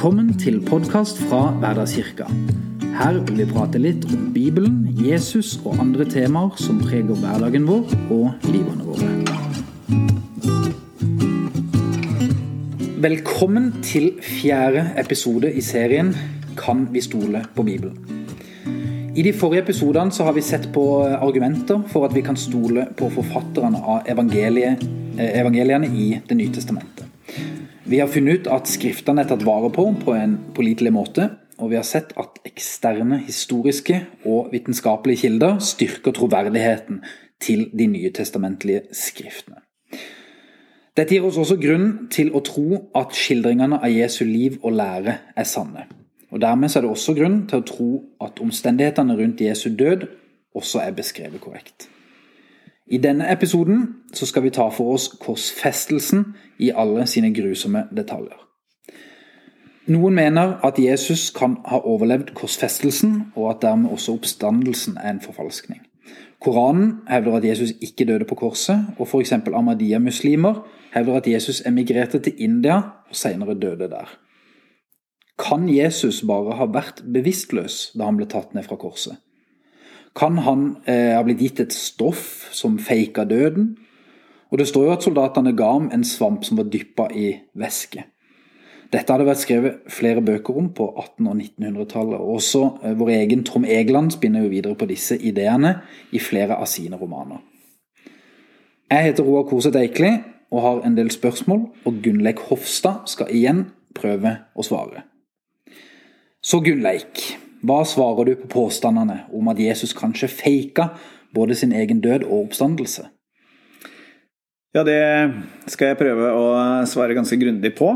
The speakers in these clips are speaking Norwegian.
Velkommen til podkast fra Hverdagskirka. Her vil vi prate litt om Bibelen, Jesus og andre temaer som preger hverdagen vår og livene våre. Velkommen til fjerde episode i serien Kan vi stole på Bibelen? I de forrige episodene har vi sett på argumenter for at vi kan stole på forfatterne av eh, evangeliene i Det nye testamentet. Vi har funnet ut at skriftene er tatt vare på på en pålitelig måte, og vi har sett at eksterne historiske og vitenskapelige kilder styrker troverdigheten til de nye testamentlige skriftene. Dette gir oss også grunn til å tro at skildringene av Jesu liv og lære er sanne. Og Dermed er det også grunn til å tro at omstendighetene rundt Jesu død også er beskrevet korrekt. I denne episoden skal vi ta for oss korsfestelsen i alle sine grusomme detaljer. Noen mener at Jesus kan ha overlevd korsfestelsen, og at dermed også oppstandelsen er en forfalskning. Koranen hevder at Jesus ikke døde på korset, og f.eks. Ahmadiyya-muslimer hevder at Jesus emigrerte til India og senere døde der. Kan Jesus bare ha vært bevisstløs da han ble tatt ned fra korset? Kan han eh, ha blitt gitt et stoff som faka døden? Og Det står jo at soldatene ga ham en svamp som var dyppa i væske. Dette hadde vært skrevet flere bøker om på 1800- og 1900-tallet. og Også eh, vår egen Tom Egeland spinner jo videre på disse ideene i flere av sine romaner. Jeg heter Roar Koseth Eikli og har en del spørsmål, og Gunnleik Hofstad skal igjen prøve å svare. Så Gunnleik, hva svarer du på påstandene om at Jesus kanskje faka både sin egen død og oppstandelse? Ja, det skal jeg prøve å svare ganske grundig på.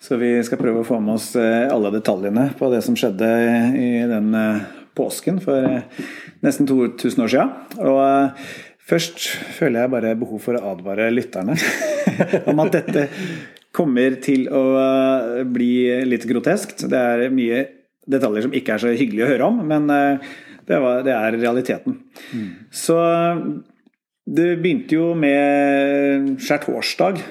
Så vi skal prøve å få med oss eh, alle detaljene på det som skjedde i den eh, påsken for eh, nesten 2000 år siden. Og først føler jeg bare behov for å advare lytterne om at dette kommer til å bli litt groteskt. Det er mye detaljer som ikke er så hyggelig å høre om, men eh, det, var, det er realiteten. Mm. Så det begynte jo med skjærtorsdag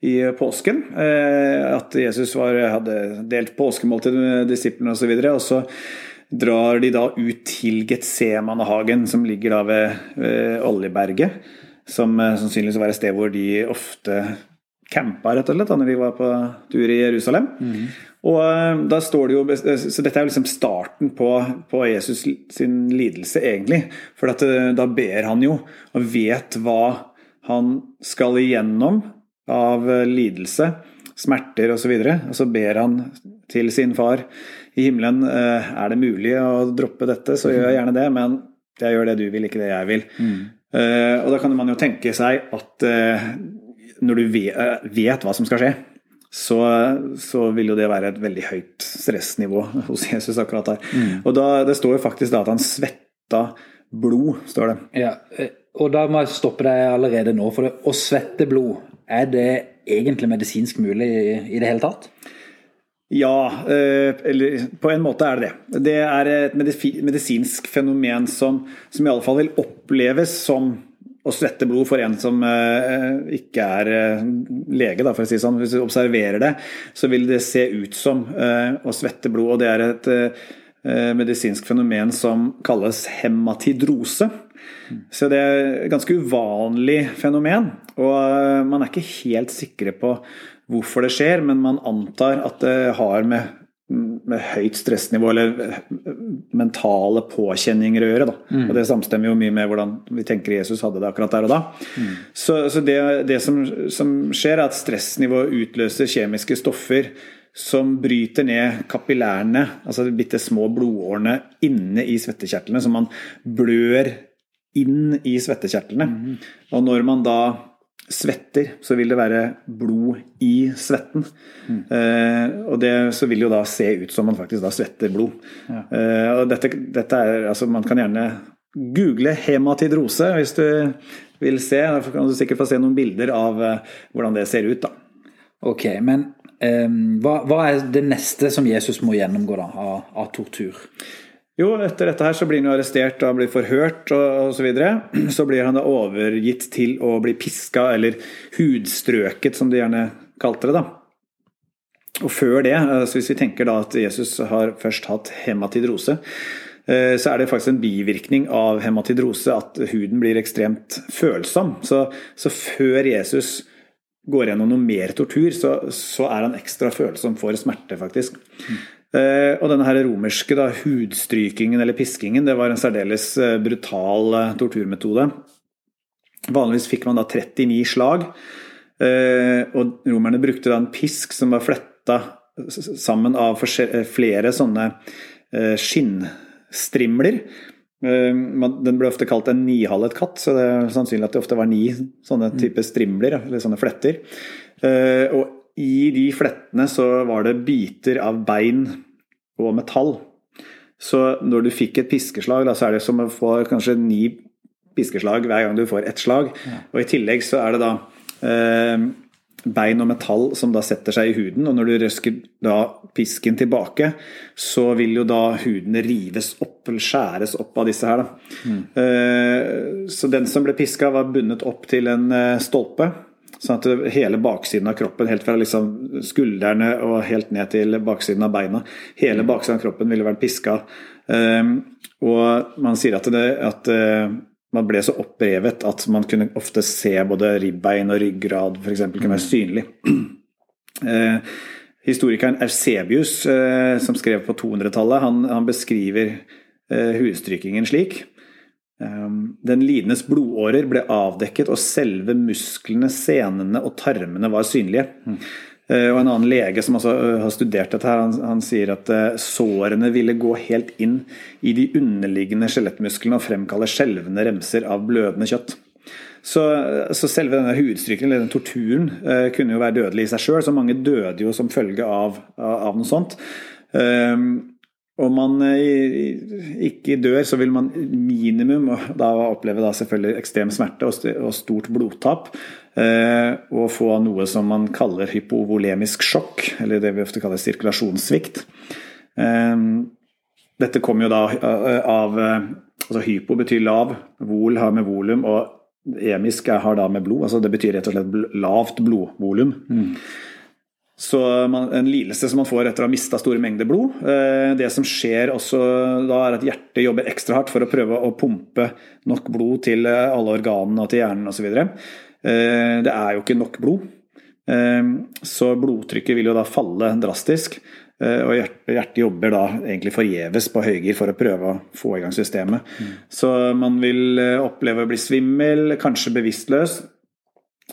i påsken. Eh, at Jesus var, hadde delt påskemåltid med disiplene osv. Og, så og så drar de da ut til Getsemanehagen, som ligger da ved, ved Oljeberget. Som eh, sannsynligvis var et sted hvor de ofte campa, rett og slett, da når vi var på tur i Jerusalem. Mm. Og eh, da står det jo, Så dette er jo liksom starten på, på Jesus sin lidelse, egentlig. For at, eh, da ber han jo, og vet hva han skal igjennom av eh, lidelse, smerter osv. Og, så og så ber han til sin far i himmelen er det mulig å droppe dette, så gjør jeg gjerne det, men jeg gjør det du vil, ikke det jeg vil. Mm. Og da kan man jo tenke seg at når du vet, vet hva som skal skje, så, så, vil jo det være et veldig høyt stressnivå hos Jesus akkurat der. Mm. Og da, Det står jo faktisk da at han svetta blod, står det. Ja, eh, og da må jeg stoppe deg allerede nå. For det, å svette blod, er det egentlig medisinsk mulig i, i det hele tatt? Ja, eh, eller på en måte er det det. Det er et medisinsk fenomen som, som i alle fall vil oppleves som å svette blod for en som uh, ikke er uh, lege, da, for å si sånn. Hvis du observerer det, så vil det se ut som uh, å svette blod. Og det er et medisinsk fenomen som kalles hematidrose. Så det er et ganske uvanlig fenomen. Og man er ikke helt sikre på hvorfor det skjer, men man antar at det har med med høyt stressnivå eller eh, mentale påkjenninger å gjøre. Mm. Og Det samstemmer jo mye med hvordan vi tenker Jesus hadde det akkurat der og da. Mm. Så, så, det, det som, som, skjer, er at stressnivået utløser kjemiske stoffer som bryter ned kapillærene, altså de bitte små blodårene inne i svettekjertlene, som man blør inn i svettekjertlene. Mm. Og når man da svetter, så vil det være blod i svetten. Mm. Eh, og det så vil jo da se ut som man faktisk da svetter blod. Ja. Eh, og dette, dette, er altså Man kan gjerne google hematidrose hvis du vil se. Derfor kan du sikkert få se noen bilder av eh, hvordan det ser ut. da. Ok, men um, hva, hva, er det neste som Jesus må gjennomgå da, av, av tortur? Jo, etter dette her så blir han jo arrestert og blir forhørt og osv. Så, videre. så blir han da overgitt til å bli piska, eller hudstrøket, som de gjerne kalte det. da. og før det, altså hvis vi tenker da at Jesus har først hatt hematidrose, eh, så er det faktisk en bivirkning av hematidrose at huden blir ekstremt følsom. Så, så før Jesus går gjennom noe mer tortur, så, så, er han ekstra følsom for smerte, faktisk. Mm. Uh, og denne her romerske da, hudstrykingen eller piskingen det var en særdeles uh, brutal uh, torturmetode. Vanligvis fikk man da 39 slag, og romerne brukte da en pisk som var fletta sammen av flere sånne eh, skinnstrimler. Eh, den ble ofte kalt en nihallet katt, så det er sannsynlig at det ofte var ni sånne type strimler, eller sånne fletter. Eh, og i de flettene så var det biter av bein og metall. Så når du fikk et piskeslag, da, så er det som å få kanskje ni piskeslag hver gang du får ett slag. Og i tillegg så er det da eh, bein og metall som da setter seg i huden, og når du røsker da pisken tilbake, så vil jo da huden rives opp eller skjæres opp av disse her. Mm. Så den som ble piska, var bundet opp til en eh, stolpe. Sånn at hele baksiden av kroppen, helt fra liksom skuldrene og helt ned til baksiden av beina, hele mm. baksiden av kroppen ville vært piska. Eh, og man sier at, det, at man ble så opprevet at man kunne ofte se både ribbein og ryggrad f.eks. kunne være synlig. Eh, historikeren Eusebius, eh, som skrev på 200-tallet, han, han, beskriver eh, hudstrykingen slik. Eh, den lidendes blodårer ble avdekket, og selve musklene, senene og tarmene var synlige. Mm. Eh, og En annen lege som også eh, har studert dette, her, han, han, sier at eh, sårene ville gå helt inn i de underliggende skjelettmusklene og fremkalle skjelvende remser av blødende kjøtt. Så, så selve denne hudstrykningen, eller den torturen, kunne jo være dødelig i seg sjøl. Så mange døde jo som følge av, av noe sånt. Um, om man ikke dør, så vil man minimum da oppleve da selvfølgelig ekstrem smerte og stort blodtap. Eh, og få noe som man kaller hypovolemisk sjokk, eller det vi ofte kaller sirkulasjonssvikt. Eh, dette kommer jo da eh, av altså Hypo betyr lav, vol har med volum, og emisk har da med blod. altså Det betyr rett og slett lavt blodvolum. Mm. Så man, En lidelse som man får etter å ha mista store mengder blod. Det som skjer også da, er at hjertet jobber ekstra hardt for å prøve å pumpe nok blod til alle organene og til hjernen osv. Eh, det er jo ikke nok blod. Eh, så blodtrykket vil jo da falle drastisk. Eh, og hjertet, jobber da egentlig forgjeves på høygir for å prøve å få i gang systemet. Mm. Så man vil oppleve å bli svimmel, kanskje bevisstløs.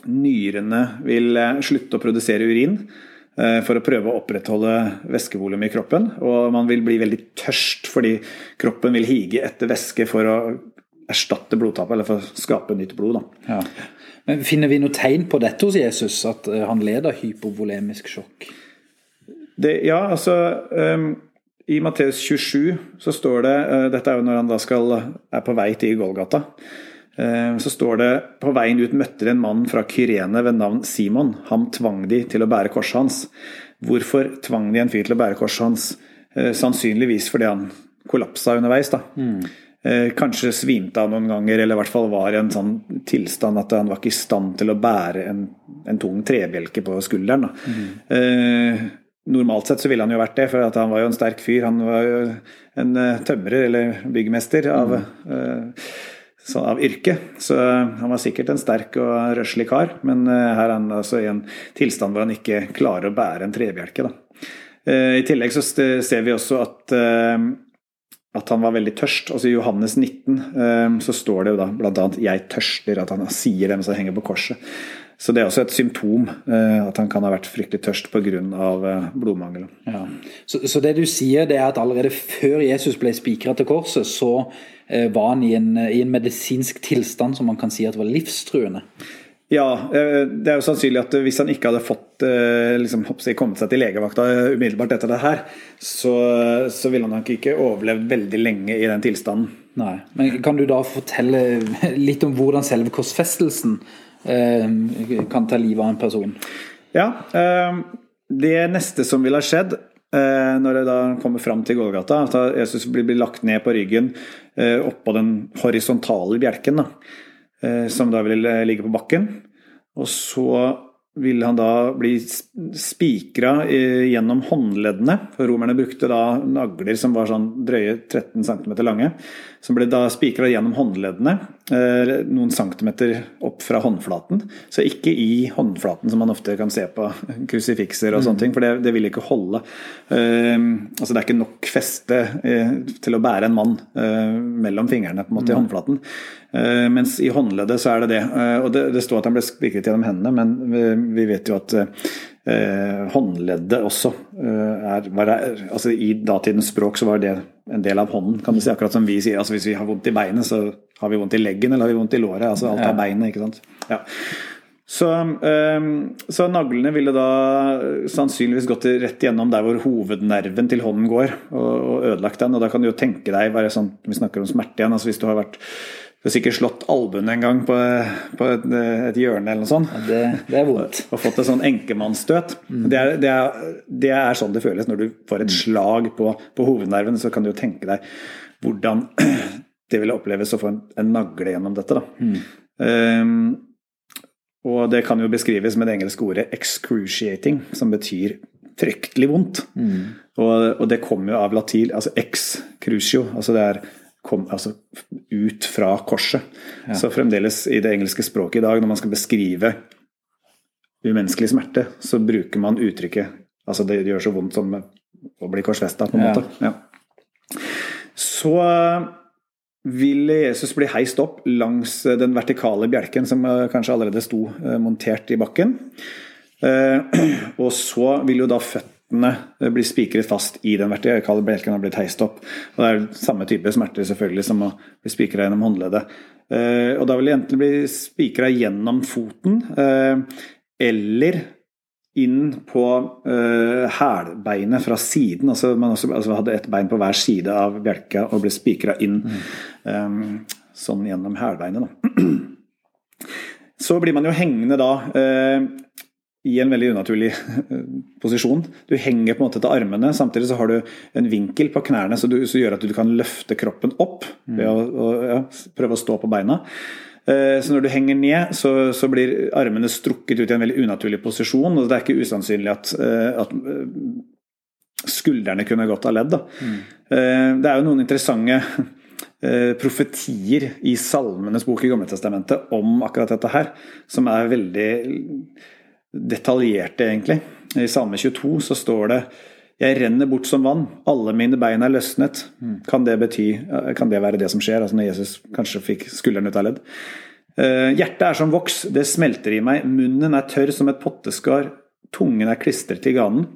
Nyrene vil slutte å produsere urin for å prøve å opprettholde væskevolumet i kroppen. Og man vil bli veldig tørst fordi kroppen vil hige etter væske for å erstatte blodtapet, eller for å skape nytt blod. Da. Ja. Men Finner vi noe tegn på dette hos Jesus, at eh, han leder hypovolemisk sjokk? Det, ja, altså um, I Matteus 27 så står det uh, Dette er jo når han da skal, er på vei til Golgata. Uh, så står det på veien ut møtte de en mann fra Kyrene ved navn Simon. Ham tvang de til å bære korset hans. Hvorfor tvang de en fyr til å bære korset hans? Uh, sannsynligvis fordi han kollapsa underveis. da. Mm. Eh, kanskje svimte han noen ganger, eller i hvert fall var i en sånn tilstand at han var ikke i stand til å bære en, en tung trebjelke på skulderen. Mm. Eh, normalt sett så ville han jo vært det, for han var jo en sterk fyr. Han var jo en tømrer eller byggmester av, mm. uh, så, av yrke. Så han var sikkert en sterk og røslig kar, men uh, her er han altså i en tilstand hvor han ikke klarer å bære en trebjelke. I tillegg så ser vi også at at han var veldig tørst. Altså I Johannes 19 ehm, så står det jo da bl.a. 'jeg tørster', at han sier det mens han henger på korset. Så det er også et symptom, eh, at han kan ha vært fryktelig tørst pga. Eh, blodmangel. Ja. Så, så, det du sier, det er at allerede før Jesus ble spikra til korset, så eh, var han i en, i en medisinsk tilstand som man kan si at var livstruende? Ja, det er jo sannsynlig at hvis han ikke hadde fått liksom, kommet seg til legevakta umiddelbart etter det her, så, så ville han nok ikke overlevd veldig lenge i den tilstanden. Nei, men Kan du da fortelle litt om hvordan selve korsfestelsen kan ta livet av en person? Ja, eh, det neste som ville ha skjedd eh, når det da kommer fram til Golgata, at Jesus blir, lagt ned på ryggen eh, oppå den horisontale bjelken. da Eh, som da vil ligge på bakken. Og så vil han da bli spikra gjennom håndleddene. For romerne brukte da nagler som var sånn drøye 13 cm lange. Som ble da spikra gjennom håndleddene eh, noen centimeter opp fra håndflaten. Så ikke i håndflaten, som man ofte kan se på krusifikser og sånne ting, for det, det vil ikke holde. Uh, altså det er ikke nok feste uh, til å bære en mann mellom fingrene på en måte i håndflaten. Uh, mens i håndleddet så er det det. Uh, og det, det, står at han ble spikret gjennom hendene, men vi, vi vet jo at uh, håndleddet også er var, altså I datidens språk så var det en del av hånden, kan du si. Akkurat som vi sier altså hvis vi har vondt i beinet, så har vi vondt i leggen eller har vi vondt i låret. altså Alt er beinet, ikke sant. Ja. Så, så, naglene ville da sannsynligvis gått rett gjennom der hvor hovednerven til hånden går, og, og ødelagt den. Og da kan du jo tenke deg, bare sånn, vi snakker om smerte igjen, altså hvis du har vært du har sikkert slått albuen en gang på, på et, et, hjørne eller noe sånt. Ja, det, det, er vondt. Og fått et sånn enkemannsstøt. Mm. Det, det, det, er, sånn det føles når du får et slag på, på, hovednerven. Så kan du jo tenke deg hvordan det ville oppleves å få en, en nagle gjennom dette. Mm. Um, og det kan jo beskrives med det engelske ordet 'excruciating', som betyr fryktelig vondt. Mm. Og, og, det kommer jo av latil, altså ex crucio, altså det er kom, altså, ut fra korset. Ja. Så fremdeles i det engelske språket i dag, når man skal beskrive umenneskelig smerte, så bruker man uttrykket Altså det gjør så vondt som å bli korsfesta, på en ja. måte. Ja. Så vil Jesus bli heist opp langs den vertikale bjelken som eh, kanskje allerede sto eh, montert i bakken. Eh, og så vil jo da født smertene blir spikret fast i den vertikale bjelken og blitt heist opp. Og Det er samme type smerter selvfølgelig som å bli spikra gjennom håndleddet. Eh, og da vil det enten bli spikra gjennom foten eh, eller inn på hælbeinet fra siden. Altså man også, altså hadde ett bein på hver side av bjelka og ble spikra inn mm. sånn gjennom hælbeinet. Så blir man jo hengende da i en veldig unaturlig eh, posisjon. Du henger på en måte til armene, samtidig så har du en vinkel på knærne som gjør at du kan løfte kroppen opp ved å, å ja, prøve å stå på beina. Eh, så når du henger ned, så, så, blir armene strukket ut i en veldig unaturlig posisjon. og Det er ikke usannsynlig at, eh, at skuldrene kunne gått av ledd. Mm. Det er jo noen interessante profetier i Salmenes bok i Gamletestamentet om akkurat dette her, som er veldig detaljerte, egentlig. I Salme 22 så står det jeg renner bort som vann, alle mine bein er løsnet. Kan det bety, kan det være det som skjer, altså når Jesus kanskje fikk skulderen ut av ledd? Eh, hjertet er som voks, det smelter i meg, munnen er tørr som et potteskar, tungen er klistret til ganen.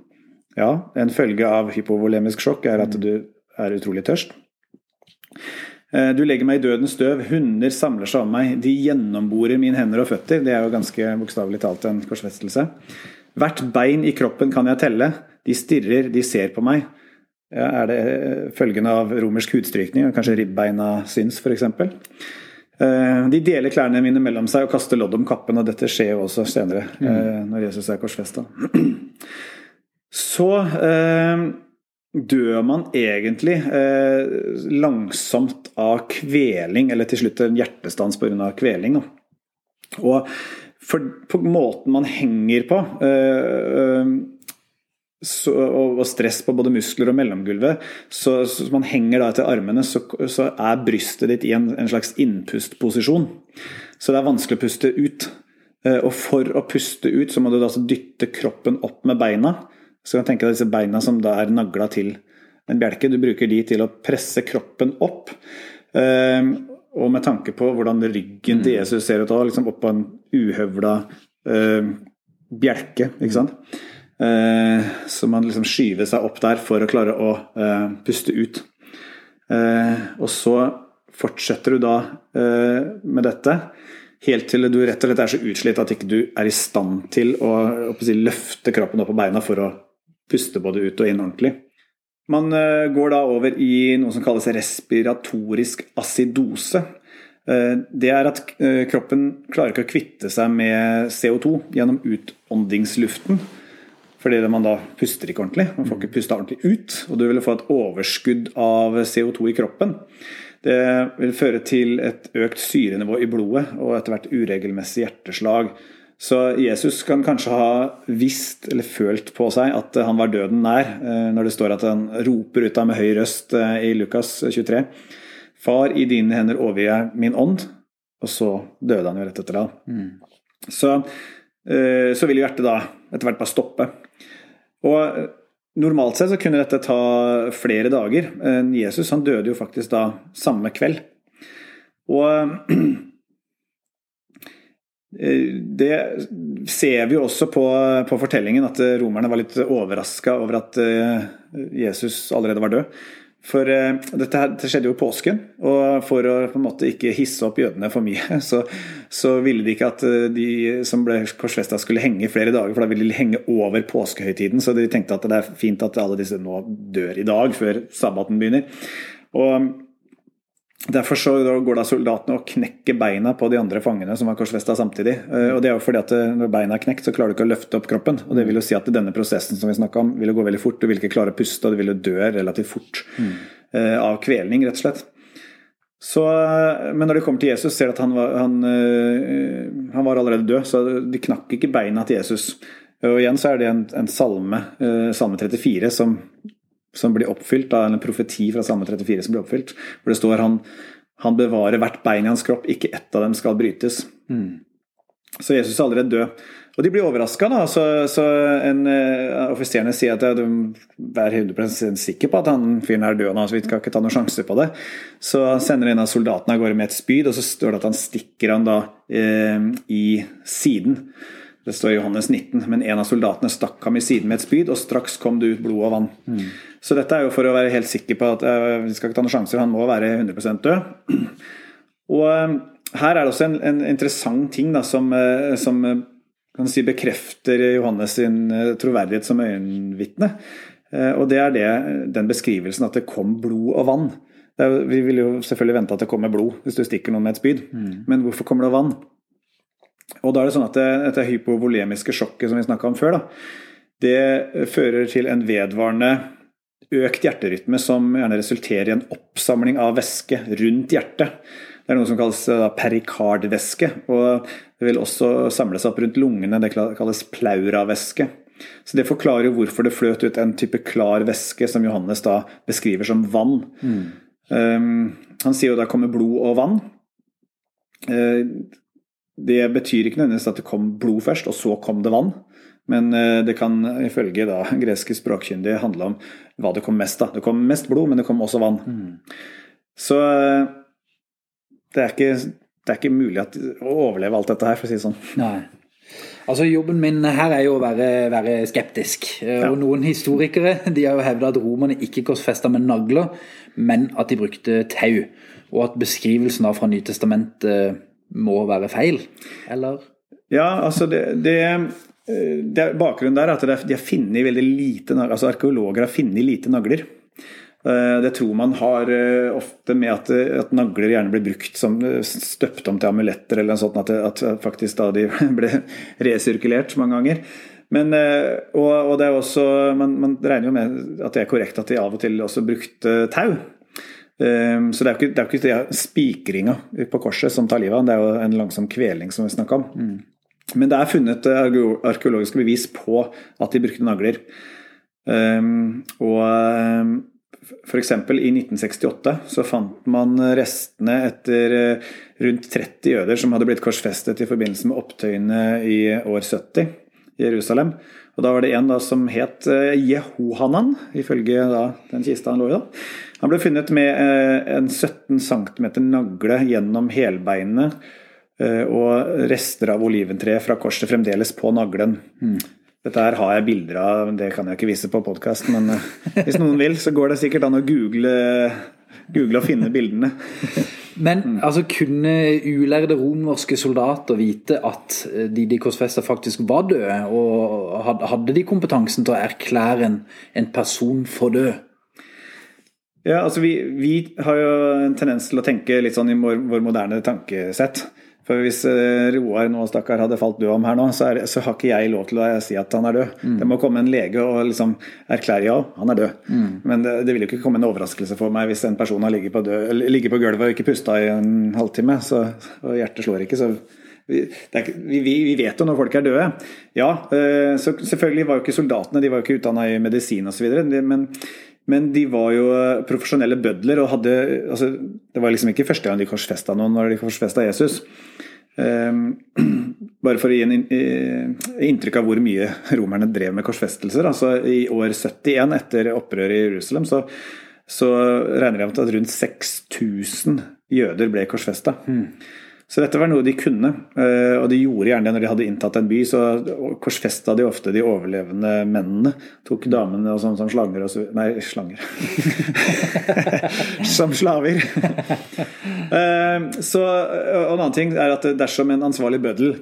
Ja, en følge av hypovolemisk sjokk er at du er utrolig tørst. Eh, du legger meg i dødens støv, hunder samler seg om meg, de gjennomborer mine hender og føtter. Det er jo ganske bokstavelig talt en korsfestelse. Hvert bein i kroppen kan jeg telle, de stirrer, de ser på meg. Er det følgende følgen av romersk hudstrykning, kanskje ribbeina syns f.eks.? Eh, de deler klærne mine mellom seg og kaster lodd om kappen, og dette skjer jo også senere, mm. når Jesus er korsfesta. Så dør man egentlig eh, langsomt av kveling, eller til slutt en hjertestans pga. kveling. Da. Og for, på måten man henger på, eh, eh, så, og, stress på både muskler og mellomgulvet, så, så man henger da etter armene, så, så er brystet ditt i en, en, slags innpustposisjon. Så det er vanskelig å puste ut. Eh, og for å puste ut, så må du da dytte kroppen opp med beina. Så kan du tenke deg disse beina som da er nagla til en bjelke. Du bruker de til å presse kroppen opp. Ehm, og med tanke på hvordan ryggen til Jesus ser ut da, liksom opp på en uhøvla ehm, bjelke, ikke sant. Ehm, så man liksom skyver seg opp der for å klare å eh, puste ut. og så fortsetter du da eh, med dette helt til du rett og slett er så utslitt at ikke du er i stand til å, å si, løfte kroppen opp på beina for å puste både ut og inn ordentlig. Man eh, går da over i noe som kalles respiratorisk acidose. Eh, det er at eh, kroppen klarer ikke å kvitte seg med CO2 gjennom utåndingsluften. Fordi man da puster ikke ordentlig. Man får ikke pusta ordentlig ut. Og du vil få et overskudd av CO2 i kroppen. Det vil føre til et økt syrenivå i blodet og etter hvert uregelmessig hjerteslag Så Jesus kan kanskje ha visst eller følt på seg at han var døden nær, når det står at han roper ut av med høy røst i Lukas 23. Far, i dine hender overgir jeg min ånd. Og så døde han jo rett etter det. Mm. Så, så vil hjertet da etter hvert bare stoppe. Og Normalt sett så kunne dette ta flere dager. Jesus han døde jo faktisk da samme kveld. Og det ser vi jo også på, på fortellingen, at romerne var litt overraska over at eh, Jesus allerede var død. For dette, her, skjedde jo i påsken, og for å på en måte ikke hisse opp jødene for mye, så, så ville de ikke at de som ble korsfesta skulle henge i flere dager, for da ville de henge over påskehøytiden. Så de tenkte at det er fint at alle disse nå dør i dag, før sabbaten begynner. Og Derfor så går da soldatene og knekker beina på de andre fangene som var korsfesta samtidig. Eh, og det er jo fordi at Når beina er knekt, så klarer du ikke å løfte opp kroppen. og Det vil jo si at denne prosessen som vi om, vil gå veldig fort. Du vil ikke klare å puste, og du vil dø relativt fort mm. av kvelning, rett og slett. Så, eh, men når de kommer til Jesus, ser de at han var, han, han var, allerede død. Så de knakk ikke beina til Jesus. Og igjen så er det en, en salme, salme 34, som som blir oppfylt, da, en profeti fra Salme 34 som blir oppfylt, hvor det står han, han bevarer hvert bein i hans kropp, ikke ett av dem skal brytes. Mm. Så Jesus er allerede død. Og de blir overraska, så, så en uh, offiserene sier at de er 100 sikker på at han fyren er død nå, så vi skal ikke ta noen sjanser på det. Så han sender en av soldatene av gårde med et spyd, og så står det at han stikker han da uh, i siden. Det står i Johannes 19, men en av soldatene stakk ham i siden med et spyd, og straks kom det ut blod og vann. Mm. Så dette er jo for å være helt sikker på at uh, vi skal ikke ta noen sjanser, han må være 100 død. Og uh, her er det også en, en interessant ting da, som, uh, som kan si, bekrefter Johannes sin troverdighet som øyenvitne. Og det er det, den beskrivelsen at det kom blod og vann. Er, vi vil jo selvfølgelig vente at det kommer blod hvis du stikker noen med et spyd, mm. men hvorfor kommer det vann? Og da er det sånn at det, Dette hypovolemiske sjokket som vi snakka om før, da, det fører til en vedvarende økt hjerterytme som gjerne resulterer i en oppsamling av væske rundt hjertet. Det er noe som kalles perikardvæske, og det vil også samles opp rundt lungene. Det kalles plauravæske. Så Det forklarer hvorfor det fløt ut en type klar væske som Johannes da beskriver som vann. Mm. Um, han sier jo da kommer blod og vann. Uh, det betyr ikke nødvendigvis at det kom blod først, og så kom det vann. Men eh, det kan ifølge da, greske språkkyndige handle om hva det kom mest av. Det kom mest blod, men det kom også vann. Mm. Så eh, det er, ikke, det er ikke mulig at, å overleve alt dette her, for å si det sånn. Nei. Altså Jobben min her er jo å være, være skeptisk. Eh, ja. Og Noen historikere de har jo hevda at romerne ikke korsfesta med nagler, men at de brukte tau. Og at beskrivelsen av fra Nytestamentet må være feil, eller? Ja, altså det, det, det Bakgrunnen der er at de har funnet veldig lite altså Arkeologer har funnet lite nagler. Eh, det tror man har eh, ofte med at, at, nagler gjerne blir brukt som eh, støpt om til amuletter, eller noe sånt, at, at faktisk da de ble resirkulert mange ganger. Men, og, og det er også, man, man, regner jo med at det er korrekt at de av og til også brukte tau. Ehm, så det er jo ikke, det ikke spikringa på korset som tar livet av det er jo en langsom kveling som vi snakka om. Mm. Men det er funnet eh, arkeologiske bevis på at de brukte nagler. Um, og um, F.eks. i 1968 så fant man restene etter uh, rundt 30 jøder som hadde blitt korsfestet i forbindelse med opptøyene i år 70 i Jerusalem. Og Da var det en da som het uh, Jehohanan, ifølge da, den kista han lå i. da. Han ble funnet med eh, en 17 cm nagle gjennom helbeinet eh, og rester av oliventreet fra korset fremdeles på naglen. Mm. Dette her har jeg bilder av, det kan jeg ikke vise på podkast, men eh, hvis noen vil, så går det sikkert an å google, google og finne bildene. Men mm. altså, kunne ulærde romerske soldater vite at de de korsfesta faktisk var døde? Og hadde de kompetansen til å erklære en, en person for død? Ja, altså vi, vi, har jo en tendens til å tenke litt sånn i vår, vår moderne tankesett. For hvis uh, Roar nå stakkar hadde falt død om her nå, så, er, så, har ikke jeg lov til å si at han er død. Mm. Det må komme en lege og liksom erklære ja, han er død. Mm. Men det, det, vil jo ikke komme en overraskelse for meg hvis en person har ligget på, død, ligget på gulvet og ikke pusta i en halvtime, så, og hjertet slår ikke, så vi, er, vi, vi, vet jo når folk er døde. Ja, eh, så selvfølgelig var jo ikke soldatene de var jo ikke utdanna i medisin osv. Men, men de var jo eh, profesjonelle bødler og hadde altså, Det var liksom ikke første gang de korsfesta noen når de korsfesta Jesus. Um, bare for å gi en inntrykk av hvor mye romerne drev med korsfestelser. altså I år 71, etter opprøret i Jerusalem, så, så regner de med at rundt 6000 jøder ble korsfesta. Mm. Så dette var noe de kunne, eh, og de gjorde gjerne det når de hadde inntatt en by. Så korsfesta de ofte de overlevende mennene. Tok damene og sånn som slanger og så Nei, slanger. som slaver. Eh, så, og en annen ting er at dersom en ansvarlig bøddel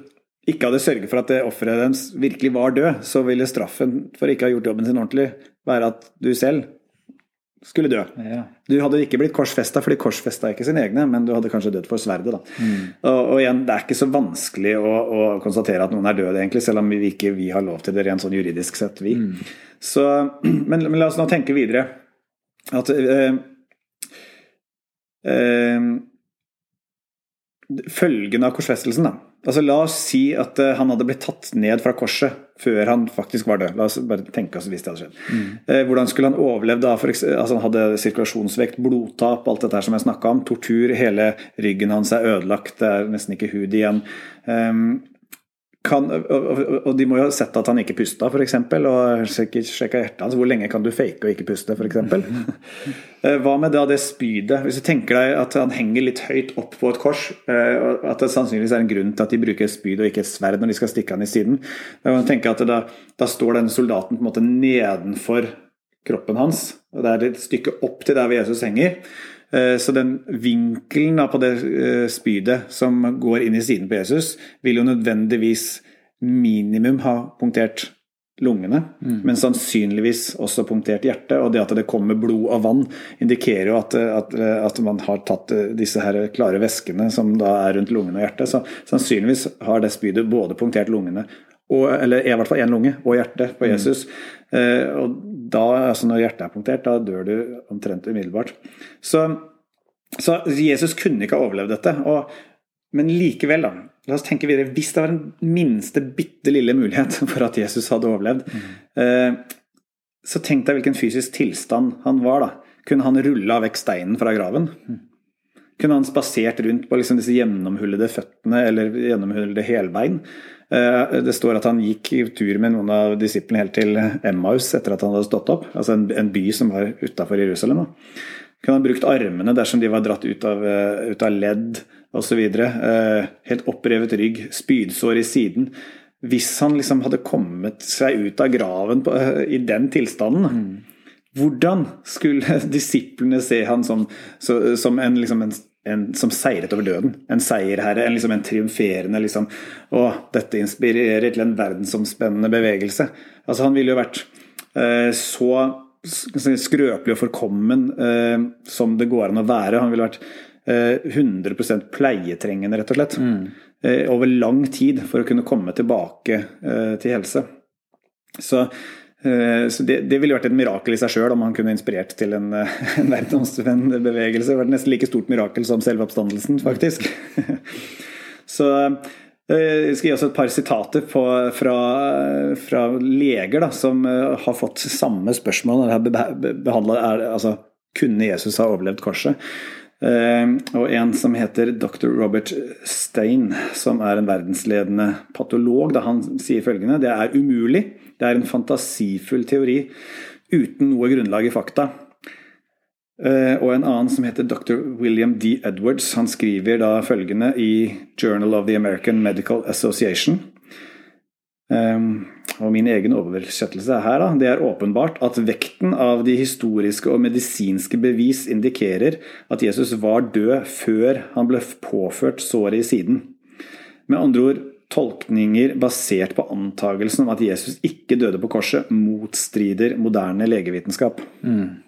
ikke hadde sørget for at offeret deres virkelig var død, så ville straffen for ikke å ha gjort jobben sin ordentlig være at du selv skulle dø. Ja. Du hadde ikke blitt korsfesta, fordi korsfesta er ikke sine egne, men du hadde kanskje dødd for sverdet. Mm. Og, og, igjen, det er ikke så vanskelig å, å, konstatere at noen er død, egentlig, selv om vi ikke vi har lov til det rent sånn juridisk sett, vi. Mm. Så, men, men, la oss nå tenke videre. At øh, øh, Følgen av korsfestelsen, da. Altså, la oss si at uh, han hadde blitt tatt ned fra korset før han faktisk var død. La oss bare tenke oss hvis det hadde skjedd. Mm. Uh, hvordan skulle han overlevd da? For, altså, han hadde sirkulasjonsvekt, blodtap, alt dette her som jeg snakka om. Tortur, hele ryggen hans er ødelagt, det er nesten ikke hud igjen. Um, kan, og de må jo ha sett at han ikke pusta, f.eks. Og sjekka hjertet hans. Hvor lenge kan du fake og ikke puste, f.eks.? Eh, hva med da det spydet? Hvis du tenker deg at han henger litt høyt opp på et kors, eh, at det sannsynligvis er en grunn til at de bruker et spyd og ikke et sverd når de skal stikke han i siden. Da, da står denne soldaten på en måte nedenfor kroppen hans, og det er et stykke opp til der hvor Jesus henger. Eh, så den vinkelen på det eh, spydet som går inn i siden på Jesus, vil jo nødvendigvis minimum ha punktert lungene, mm. men sannsynligvis også punktert hjertet. Og det at det kommer blod og vann, indikerer jo at, at, at, man har tatt eh, disse her klare væskene som da er rundt lungene og hjertet. Så sannsynligvis har det spydet både punktert lungene, og, eller i hvert fall én lunge, og hjertet på mm. Jesus. Mm. Eh, og da, altså når hjertet er punktert, da dør du omtrent umiddelbart. Så, så Jesus kunne ikke ha overlevd dette. Og, men likevel, da. La oss tenke videre. Hvis det var den minste bitte lille mulighet for at Jesus hadde overlevd, mm. eh, så tenk deg hvilken fysisk tilstand han var. da. Kunne han rulla vekk steinen fra graven? Mm. Kunne han spasert rundt på liksom disse gjennomhullede føttene eller gjennomhullede helbein? Eh, det står at han gikk i tur med noen av disiplene helt til Emmaus etter at han hadde stått opp. Altså en, en by som var utafor Jerusalem. Da. Kunne ha brukt armene dersom de var dratt ut av, eh, ut av ledd osv. Eh, helt opprevet rygg, spydsår i siden. Hvis han liksom hadde kommet seg ut av graven på, i den tilstanden, mm. hvordan skulle disiplene se han som, som en, liksom en en, som seiret over døden. En seierherre, en, liksom en triumferende liksom, Å, dette inspirerer til en verdensomspennende bevegelse. Altså, han ville jo vært eh, så skrøpelig og forkommen eh, som det går an å være. Han ville vært eh, 100 pleietrengende, rett og slett. Mm. Eh, over lang tid for å kunne komme tilbake eh, til helse. Så så det, det, ville vært et mirakel i seg sjøl om han kunne inspirert til en, eh, en verdensomspennende bevegelse. Det vært nesten like stort mirakel som selve oppstandelsen, faktisk. Så eh, jeg skal gi oss et par sitater på, fra, fra, leger da, som har fått samme spørsmål. Når har Behandlet, altså, kunne Jesus ha overlevd korset? Og en som heter dr. Robert Stein, som er en verdensledende patolog, da han sier følgende Det er umulig det er en fantasifull teori uten noe grunnlag i fakta. Eh, og en annen som heter dr. William D. Edwards, han skriver da følgende i Journal of the American Medical Association. Ehm, og min egen oversettelse er her, da. Det er åpenbart at vekten av de historiske og medisinske bevis indikerer at Jesus var død før han ble påført såret i siden. Med andre ord, Tolkninger basert på antagelsen om at Jesus ikke døde på korset, motstrider moderne legevitenskap. Mm.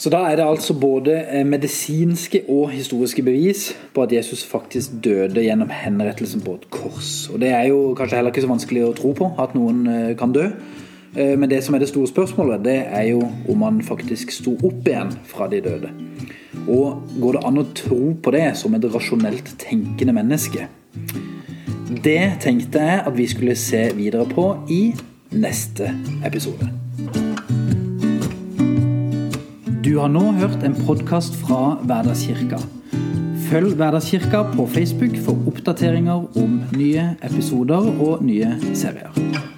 Så da er det altså både eh, medisinske og historiske bevis på at Jesus faktisk døde gjennom henrettelsen på et kors. Og det er jo kanskje heller ikke så vanskelig å tro på, at noen eh, kan dø. Eh, men det som er det store spørsmålet, det er jo om han faktisk sto opp igjen fra de døde. Og går det an å tro på det som et rasjonelt tenkende menneske? Det tenkte jeg at vi skulle se videre på i neste episode. Du har nå hørt en podkast fra Hverdagskirka. Følg Hverdagskirka på Facebook for oppdateringer om nye episoder og nye serier.